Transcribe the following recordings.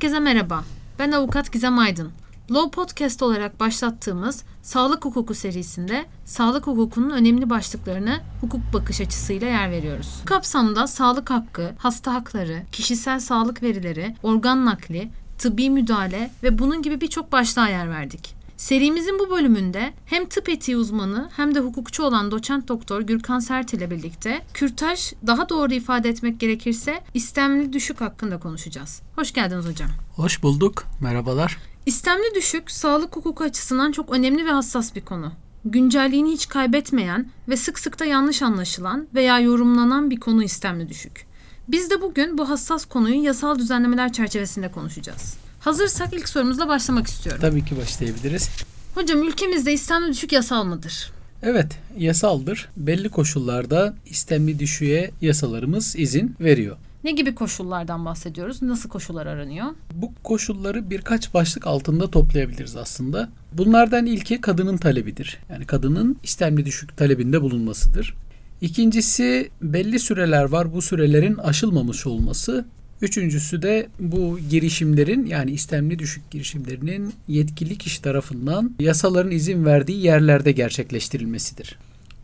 Herkese merhaba. Ben avukat Gizem Aydın. Law Podcast olarak başlattığımız Sağlık Hukuku serisinde sağlık hukukunun önemli başlıklarını hukuk bakış açısıyla yer veriyoruz. Bu kapsamda sağlık hakkı, hasta hakları, kişisel sağlık verileri, organ nakli, tıbbi müdahale ve bunun gibi birçok başlığa yer verdik. Serimizin bu bölümünde hem tıp etiği uzmanı hem de hukukçu olan doçent doktor Gürkan Sert ile birlikte kürtaj daha doğru ifade etmek gerekirse istemli düşük hakkında konuşacağız. Hoş geldiniz hocam. Hoş bulduk. Merhabalar. İstemli düşük sağlık hukuku açısından çok önemli ve hassas bir konu. Güncelliğini hiç kaybetmeyen ve sık sık da yanlış anlaşılan veya yorumlanan bir konu istemli düşük. Biz de bugün bu hassas konuyu yasal düzenlemeler çerçevesinde konuşacağız. Hazırsak ilk sorumuzla başlamak istiyorum. Tabii ki başlayabiliriz. Hocam ülkemizde istemli düşük yasal mıdır? Evet, yasaldır. Belli koşullarda istemli düşüğe yasalarımız izin veriyor. Ne gibi koşullardan bahsediyoruz? Nasıl koşullar aranıyor? Bu koşulları birkaç başlık altında toplayabiliriz aslında. Bunlardan ilki kadının talebidir. Yani kadının istemli düşük talebinde bulunmasıdır. İkincisi belli süreler var. Bu sürelerin aşılmamış olması. Üçüncüsü de bu girişimlerin yani istemli düşük girişimlerinin yetkili kişi tarafından yasaların izin verdiği yerlerde gerçekleştirilmesidir.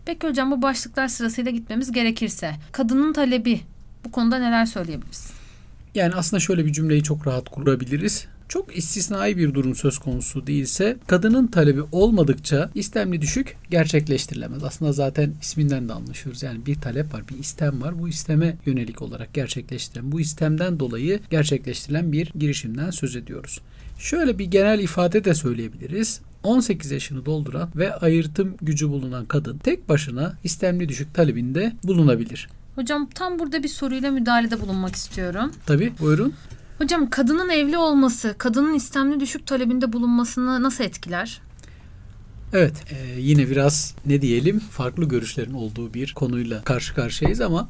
Peki hocam bu başlıklar sırasıyla gitmemiz gerekirse kadının talebi bu konuda neler söyleyebiliriz? Yani aslında şöyle bir cümleyi çok rahat kurabiliriz. Çok istisnai bir durum söz konusu değilse kadının talebi olmadıkça istemli düşük gerçekleştirilemez. Aslında zaten isminden de anlaşıyoruz. Yani bir talep var, bir istem var. Bu isteme yönelik olarak gerçekleştirilen, bu istemden dolayı gerçekleştirilen bir girişimden söz ediyoruz. Şöyle bir genel ifade de söyleyebiliriz. 18 yaşını dolduran ve ayırtım gücü bulunan kadın tek başına istemli düşük talebinde bulunabilir. Hocam tam burada bir soruyla müdahalede bulunmak istiyorum. Tabii buyurun. Hocam kadının evli olması, kadının istemli düşük talebinde bulunmasını nasıl etkiler? Evet, e, yine biraz ne diyelim farklı görüşlerin olduğu bir konuyla karşı karşıyayız ama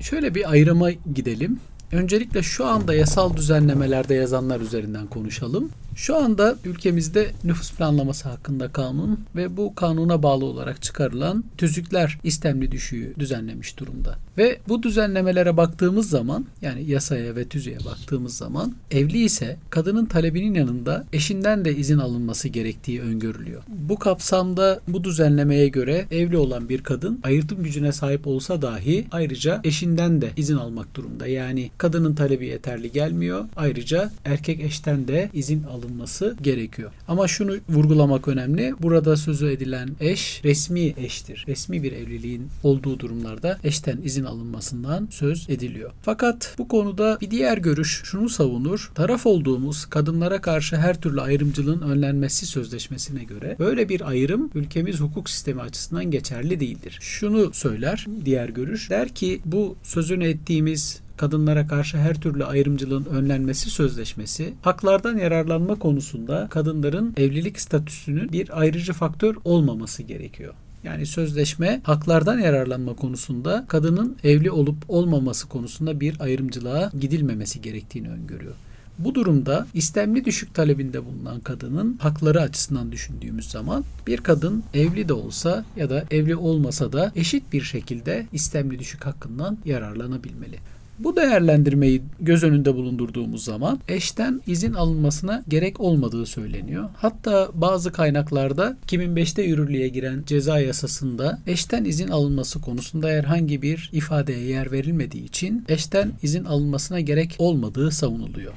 şöyle bir ayrıma gidelim. Öncelikle şu anda yasal düzenlemelerde yazanlar üzerinden konuşalım. Şu anda ülkemizde nüfus planlaması hakkında kanun ve bu kanuna bağlı olarak çıkarılan tüzükler istemli düşüğü düzenlemiş durumda. Ve bu düzenlemelere baktığımız zaman yani yasaya ve tüzüğe baktığımız zaman evli ise kadının talebinin yanında eşinden de izin alınması gerektiği öngörülüyor. Bu kapsamda bu düzenlemeye göre evli olan bir kadın ayırtım gücüne sahip olsa dahi ayrıca eşinden de izin almak durumda. Yani kadının talebi yeterli gelmiyor. Ayrıca erkek eşten de izin alınması gerekiyor. Ama şunu vurgulamak önemli. Burada sözü edilen eş resmi eştir. Resmi bir evliliğin olduğu durumlarda eşten izin alınmasından söz ediliyor. Fakat bu konuda bir diğer görüş şunu savunur. Taraf olduğumuz kadınlara karşı her türlü ayrımcılığın önlenmesi sözleşmesine göre böyle bir ayrım ülkemiz hukuk sistemi açısından geçerli değildir. Şunu söyler diğer görüş. Der ki bu sözünü ettiğimiz kadınlara karşı her türlü ayrımcılığın önlenmesi sözleşmesi haklardan yararlanma konusunda kadınların evlilik statüsünün bir ayrıcı faktör olmaması gerekiyor. Yani sözleşme haklardan yararlanma konusunda kadının evli olup olmaması konusunda bir ayrımcılığa gidilmemesi gerektiğini öngörüyor. Bu durumda istemli düşük talebinde bulunan kadının hakları açısından düşündüğümüz zaman bir kadın evli de olsa ya da evli olmasa da eşit bir şekilde istemli düşük hakkından yararlanabilmeli. Bu değerlendirmeyi göz önünde bulundurduğumuz zaman eşten izin alınmasına gerek olmadığı söyleniyor. Hatta bazı kaynaklarda 2005'te yürürlüğe giren ceza yasasında eşten izin alınması konusunda herhangi bir ifadeye yer verilmediği için eşten izin alınmasına gerek olmadığı savunuluyor.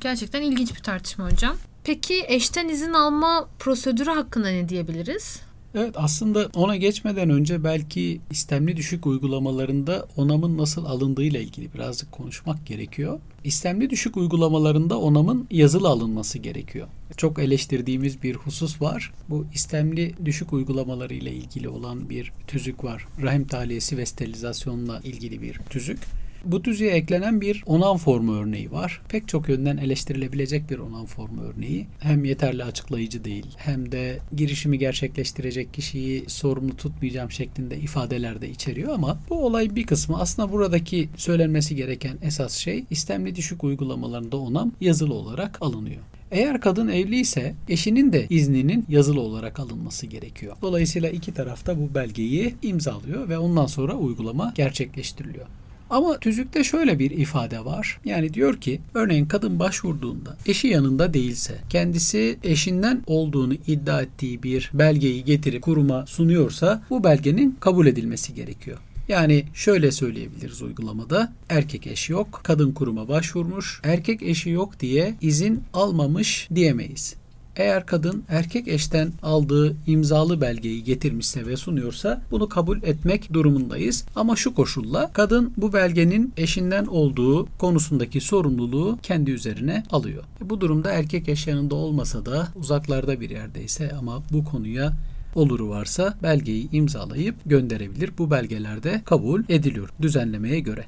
Gerçekten ilginç bir tartışma hocam. Peki eşten izin alma prosedürü hakkında ne diyebiliriz? Evet aslında ona geçmeden önce belki istemli düşük uygulamalarında onamın nasıl alındığıyla ilgili birazcık konuşmak gerekiyor. İstemli düşük uygulamalarında onamın yazılı alınması gerekiyor. Çok eleştirdiğimiz bir husus var. Bu istemli düşük uygulamaları ile ilgili olan bir tüzük var. Rahim taliyesi ve sterilizasyonla ilgili bir tüzük. Bu düzeye eklenen bir onan formu örneği var. Pek çok yönden eleştirilebilecek bir onan formu örneği. Hem yeterli açıklayıcı değil hem de girişimi gerçekleştirecek kişiyi sorumlu tutmayacağım şeklinde ifadeler de içeriyor ama bu olay bir kısmı aslında buradaki söylenmesi gereken esas şey istemli düşük uygulamalarında onam yazılı olarak alınıyor. Eğer kadın evli ise eşinin de izninin yazılı olarak alınması gerekiyor. Dolayısıyla iki taraf da bu belgeyi imzalıyor ve ondan sonra uygulama gerçekleştiriliyor. Ama tüzükte şöyle bir ifade var. Yani diyor ki örneğin kadın başvurduğunda eşi yanında değilse kendisi eşinden olduğunu iddia ettiği bir belgeyi getirip kuruma sunuyorsa bu belgenin kabul edilmesi gerekiyor. Yani şöyle söyleyebiliriz uygulamada. Erkek eşi yok, kadın kuruma başvurmuş. Erkek eşi yok diye izin almamış diyemeyiz. Eğer kadın erkek eşten aldığı imzalı belgeyi getirmişse ve sunuyorsa bunu kabul etmek durumundayız. Ama şu koşulla kadın bu belgenin eşinden olduğu konusundaki sorumluluğu kendi üzerine alıyor. Bu durumda erkek eş yanında olmasa da uzaklarda bir yerdeyse ama bu konuya oluru varsa belgeyi imzalayıp gönderebilir. Bu belgelerde kabul ediliyor düzenlemeye göre.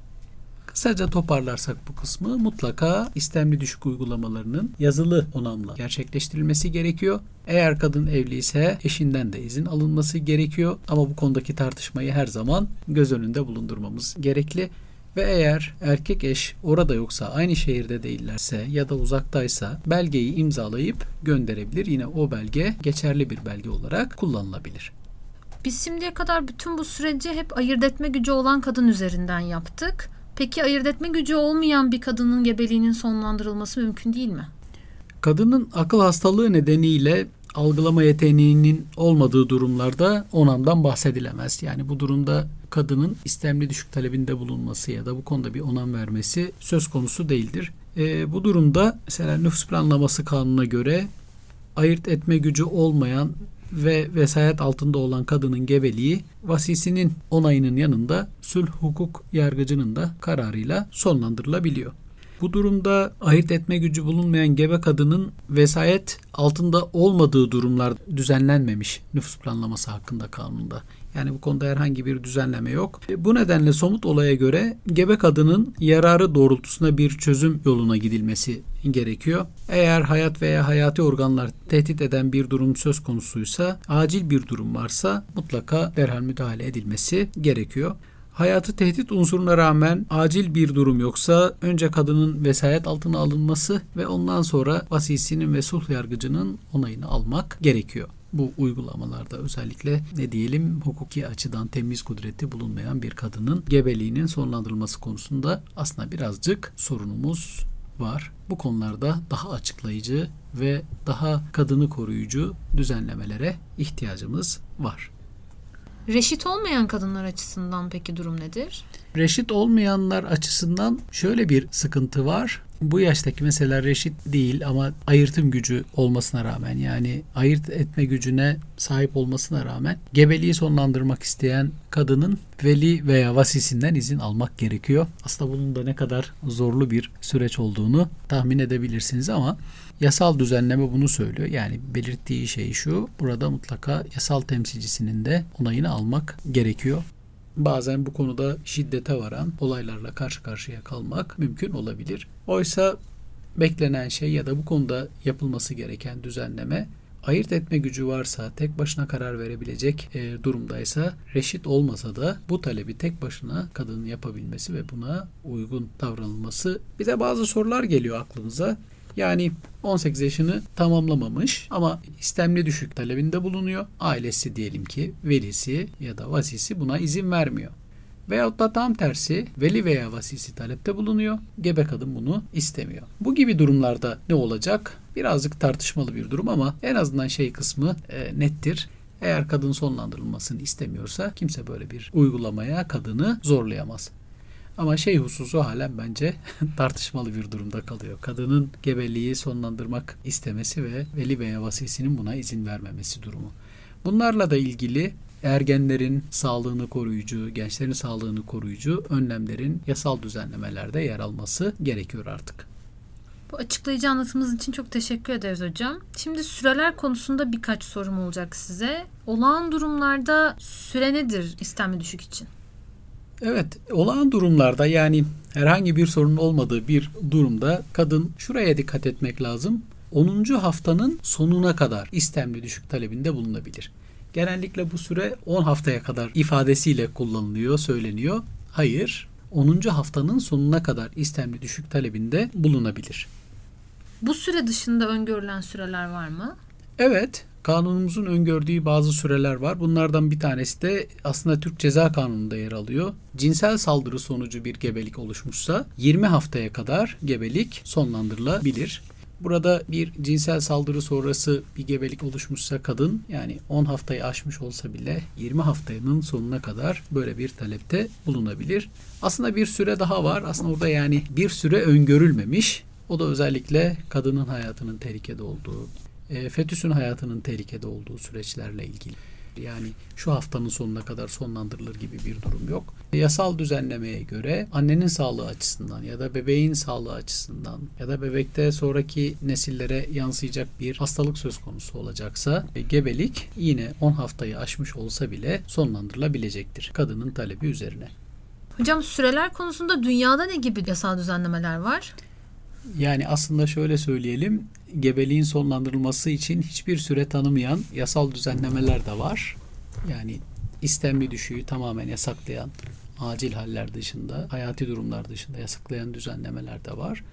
Kısaca toparlarsak bu kısmı mutlaka istemli düşük uygulamalarının yazılı onamla gerçekleştirilmesi gerekiyor. Eğer kadın evli ise eşinden de izin alınması gerekiyor ama bu konudaki tartışmayı her zaman göz önünde bulundurmamız gerekli. Ve eğer erkek eş orada yoksa aynı şehirde değillerse ya da uzaktaysa belgeyi imzalayıp gönderebilir. Yine o belge geçerli bir belge olarak kullanılabilir. Biz şimdiye kadar bütün bu süreci hep ayırt etme gücü olan kadın üzerinden yaptık. Peki ayırt etme gücü olmayan bir kadının gebeliğinin sonlandırılması mümkün değil mi? Kadının akıl hastalığı nedeniyle algılama yeteneğinin olmadığı durumlarda onamdan bahsedilemez. Yani bu durumda kadının istemli düşük talebinde bulunması ya da bu konuda bir onam vermesi söz konusu değildir. E, bu durumda mesela nüfus planlaması kanununa göre ayırt etme gücü olmayan ve vesayet altında olan kadının gebeliği vasisinin onayının yanında sülh hukuk yargıcının da kararıyla sonlandırılabiliyor. Bu durumda ayırt etme gücü bulunmayan gebe kadının vesayet altında olmadığı durumlar düzenlenmemiş nüfus planlaması hakkında kanunda. Yani bu konuda herhangi bir düzenleme yok. E, bu nedenle somut olaya göre gebe kadının yararı doğrultusunda bir çözüm yoluna gidilmesi gerekiyor. Eğer hayat veya hayati organlar tehdit eden bir durum söz konusuysa, acil bir durum varsa mutlaka derhal müdahale edilmesi gerekiyor. Hayatı tehdit unsuruna rağmen acil bir durum yoksa önce kadının vesayet altına alınması ve ondan sonra vasisinin ve sulh yargıcının onayını almak gerekiyor. Bu uygulamalarda özellikle ne diyelim hukuki açıdan temiz kudreti bulunmayan bir kadının gebeliğinin sonlandırılması konusunda aslında birazcık sorunumuz var. Bu konularda daha açıklayıcı ve daha kadını koruyucu düzenlemelere ihtiyacımız var. Reşit olmayan kadınlar açısından peki durum nedir? Reşit olmayanlar açısından şöyle bir sıkıntı var. Bu yaştaki mesela reşit değil ama ayırtım gücü olmasına rağmen yani ayırt etme gücüne sahip olmasına rağmen gebeliği sonlandırmak isteyen kadının veli veya vasisinden izin almak gerekiyor. Aslında bunun da ne kadar zorlu bir süreç olduğunu tahmin edebilirsiniz ama yasal düzenleme bunu söylüyor. Yani belirttiği şey şu. Burada mutlaka yasal temsilcisinin de onayını almak gerekiyor bazen bu konuda şiddete varan olaylarla karşı karşıya kalmak mümkün olabilir. Oysa beklenen şey ya da bu konuda yapılması gereken düzenleme ayırt etme gücü varsa, tek başına karar verebilecek e, durumdaysa, reşit olmasa da bu talebi tek başına kadının yapabilmesi ve buna uygun davranılması. Bir de bazı sorular geliyor aklımıza. Yani 18 yaşını tamamlamamış ama istemli düşük talebinde bulunuyor. Ailesi diyelim ki velisi ya da vasisi buna izin vermiyor. Veyahut da tam tersi veli veya vasisi talepte bulunuyor. Gebe kadın bunu istemiyor. Bu gibi durumlarda ne olacak? Birazcık tartışmalı bir durum ama en azından şey kısmı e, nettir. Eğer kadın sonlandırılmasını istemiyorsa kimse böyle bir uygulamaya kadını zorlayamaz. Ama şey hususu halen bence tartışmalı bir durumda kalıyor. Kadının gebeliği sonlandırmak istemesi ve veli veya vasisinin buna izin vermemesi durumu. Bunlarla da ilgili ergenlerin sağlığını koruyucu, gençlerin sağlığını koruyucu önlemlerin yasal düzenlemelerde yer alması gerekiyor artık. Bu açıklayıcı anlatımınız için çok teşekkür ederiz hocam. Şimdi süreler konusunda birkaç sorum olacak size. Olağan durumlarda süre nedir istemli düşük için? Evet, olağan durumlarda yani herhangi bir sorun olmadığı bir durumda kadın şuraya dikkat etmek lazım. 10. haftanın sonuna kadar istemli düşük talebinde bulunabilir. Genellikle bu süre 10 haftaya kadar ifadesiyle kullanılıyor, söyleniyor. Hayır, 10. haftanın sonuna kadar istemli düşük talebinde bulunabilir. Bu süre dışında öngörülen süreler var mı? Evet, kanunumuzun öngördüğü bazı süreler var. Bunlardan bir tanesi de aslında Türk Ceza Kanunu'nda yer alıyor. Cinsel saldırı sonucu bir gebelik oluşmuşsa 20 haftaya kadar gebelik sonlandırılabilir. Burada bir cinsel saldırı sonrası bir gebelik oluşmuşsa kadın yani 10 haftayı aşmış olsa bile 20 haftanın sonuna kadar böyle bir talepte bulunabilir. Aslında bir süre daha var. Aslında orada yani bir süre öngörülmemiş. O da özellikle kadının hayatının tehlikede olduğu, e, fetüsün hayatının tehlikede olduğu süreçlerle ilgili. Yani şu haftanın sonuna kadar sonlandırılır gibi bir durum yok. Yasal düzenlemeye göre annenin sağlığı açısından ya da bebeğin sağlığı açısından ya da bebekte sonraki nesillere yansıyacak bir hastalık söz konusu olacaksa e, gebelik yine 10 haftayı aşmış olsa bile sonlandırılabilecektir kadının talebi üzerine. Hocam süreler konusunda dünyada ne gibi yasal düzenlemeler var? Yani aslında şöyle söyleyelim, gebeliğin sonlandırılması için hiçbir süre tanımayan yasal düzenlemeler de var. Yani istemli düşüğü tamamen yasaklayan, acil haller dışında, hayati durumlar dışında yasaklayan düzenlemeler de var.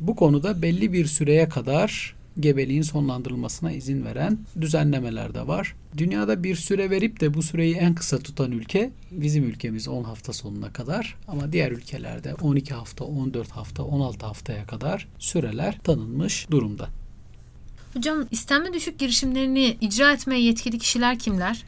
Bu konuda belli bir süreye kadar gebeliğin sonlandırılmasına izin veren düzenlemeler de var. Dünyada bir süre verip de bu süreyi en kısa tutan ülke bizim ülkemiz 10 hafta sonuna kadar ama diğer ülkelerde 12 hafta, 14 hafta, 16 haftaya kadar süreler tanınmış durumda. Hocam istenme düşük girişimlerini icra etmeye yetkili kişiler kimler?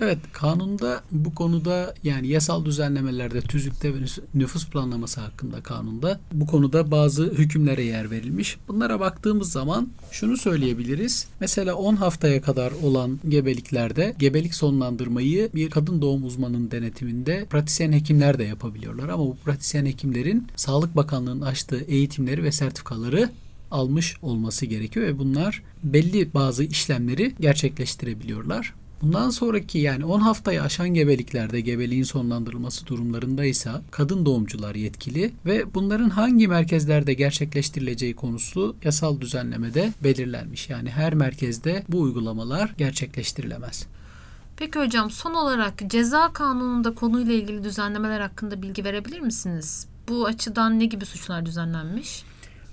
Evet kanunda bu konuda yani yasal düzenlemelerde tüzükte ve nüfus planlaması hakkında kanunda bu konuda bazı hükümlere yer verilmiş. Bunlara baktığımız zaman şunu söyleyebiliriz. Mesela 10 haftaya kadar olan gebeliklerde gebelik sonlandırmayı bir kadın doğum uzmanının denetiminde pratisyen hekimler de yapabiliyorlar ama bu pratisyen hekimlerin Sağlık Bakanlığı'nın açtığı eğitimleri ve sertifikaları almış olması gerekiyor ve bunlar belli bazı işlemleri gerçekleştirebiliyorlar. Bundan sonraki yani 10 haftayı aşan gebeliklerde gebeliğin sonlandırılması durumlarında ise kadın doğumcular yetkili ve bunların hangi merkezlerde gerçekleştirileceği konusu yasal düzenlemede belirlenmiş. Yani her merkezde bu uygulamalar gerçekleştirilemez. Peki hocam son olarak ceza kanununda konuyla ilgili düzenlemeler hakkında bilgi verebilir misiniz? Bu açıdan ne gibi suçlar düzenlenmiş?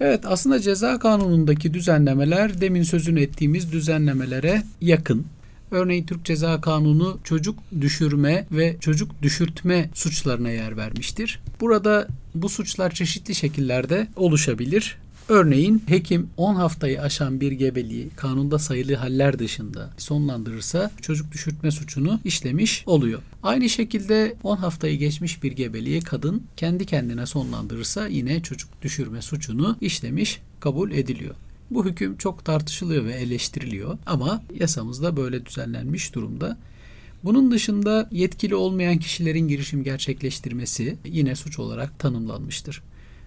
Evet aslında ceza kanunundaki düzenlemeler demin sözünü ettiğimiz düzenlemelere yakın. Örneğin Türk Ceza Kanunu çocuk düşürme ve çocuk düşürtme suçlarına yer vermiştir. Burada bu suçlar çeşitli şekillerde oluşabilir. Örneğin hekim 10 haftayı aşan bir gebeliği kanunda sayılı haller dışında sonlandırırsa çocuk düşürtme suçunu işlemiş oluyor. Aynı şekilde 10 haftayı geçmiş bir gebeliği kadın kendi kendine sonlandırırsa yine çocuk düşürme suçunu işlemiş kabul ediliyor. Bu hüküm çok tartışılıyor ve eleştiriliyor ama yasamızda böyle düzenlenmiş durumda. Bunun dışında yetkili olmayan kişilerin girişim gerçekleştirmesi yine suç olarak tanımlanmıştır.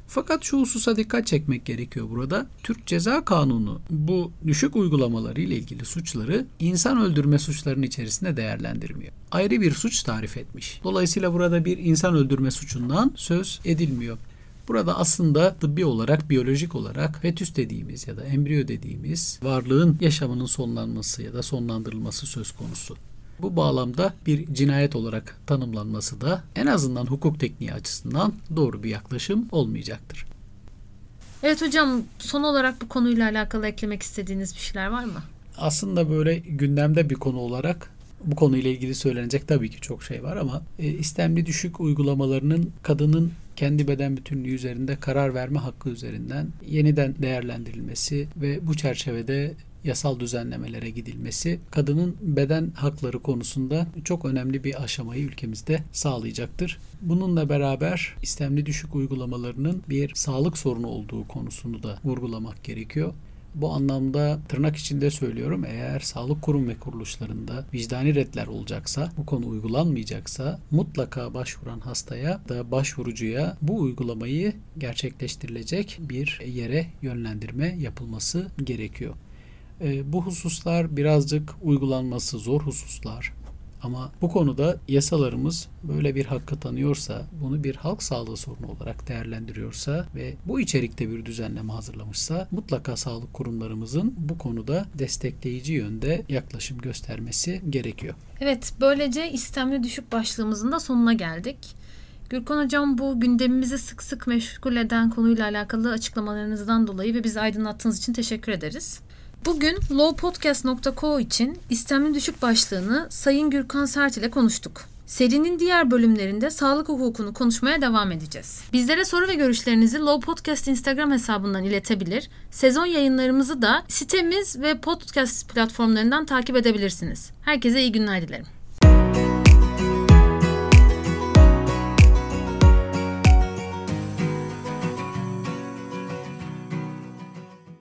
Fakat şu hususa dikkat çekmek gerekiyor burada. Türk Ceza Kanunu bu düşük uygulamaları ile ilgili suçları insan öldürme suçlarının içerisinde değerlendirmiyor. Ayrı bir suç tarif etmiş. Dolayısıyla burada bir insan öldürme suçundan söz edilmiyor. Burada aslında tıbbi olarak, biyolojik olarak fetüs dediğimiz ya da embriyo dediğimiz varlığın yaşamının sonlanması ya da sonlandırılması söz konusu. Bu bağlamda bir cinayet olarak tanımlanması da en azından hukuk tekniği açısından doğru bir yaklaşım olmayacaktır. Evet hocam son olarak bu konuyla alakalı eklemek istediğiniz bir şeyler var mı? Aslında böyle gündemde bir konu olarak bu konuyla ilgili söylenecek tabii ki çok şey var ama e, istemli düşük uygulamalarının kadının kendi beden bütünlüğü üzerinde karar verme hakkı üzerinden yeniden değerlendirilmesi ve bu çerçevede yasal düzenlemelere gidilmesi kadının beden hakları konusunda çok önemli bir aşamayı ülkemizde sağlayacaktır. Bununla beraber istemli düşük uygulamalarının bir sağlık sorunu olduğu konusunu da vurgulamak gerekiyor. Bu anlamda tırnak içinde söylüyorum eğer sağlık kurum ve kuruluşlarında vicdani redler olacaksa, bu konu uygulanmayacaksa mutlaka başvuran hastaya da başvurucuya bu uygulamayı gerçekleştirilecek bir yere yönlendirme yapılması gerekiyor. E, bu hususlar birazcık uygulanması zor hususlar. Ama bu konuda yasalarımız böyle bir hakkı tanıyorsa, bunu bir halk sağlığı sorunu olarak değerlendiriyorsa ve bu içerikte bir düzenleme hazırlamışsa mutlaka sağlık kurumlarımızın bu konuda destekleyici yönde yaklaşım göstermesi gerekiyor. Evet, böylece istemli düşük başlığımızın da sonuna geldik. Gürkan Hocam bu gündemimizi sık sık meşgul eden konuyla alakalı açıklamalarınızdan dolayı ve bizi aydınlattığınız için teşekkür ederiz. Bugün lowpodcast.co için istemli düşük başlığını Sayın Gürkan Sert ile konuştuk. Serinin diğer bölümlerinde sağlık hukukunu konuşmaya devam edeceğiz. Bizlere soru ve görüşlerinizi Low Podcast Instagram hesabından iletebilir. Sezon yayınlarımızı da sitemiz ve podcast platformlarından takip edebilirsiniz. Herkese iyi günler dilerim.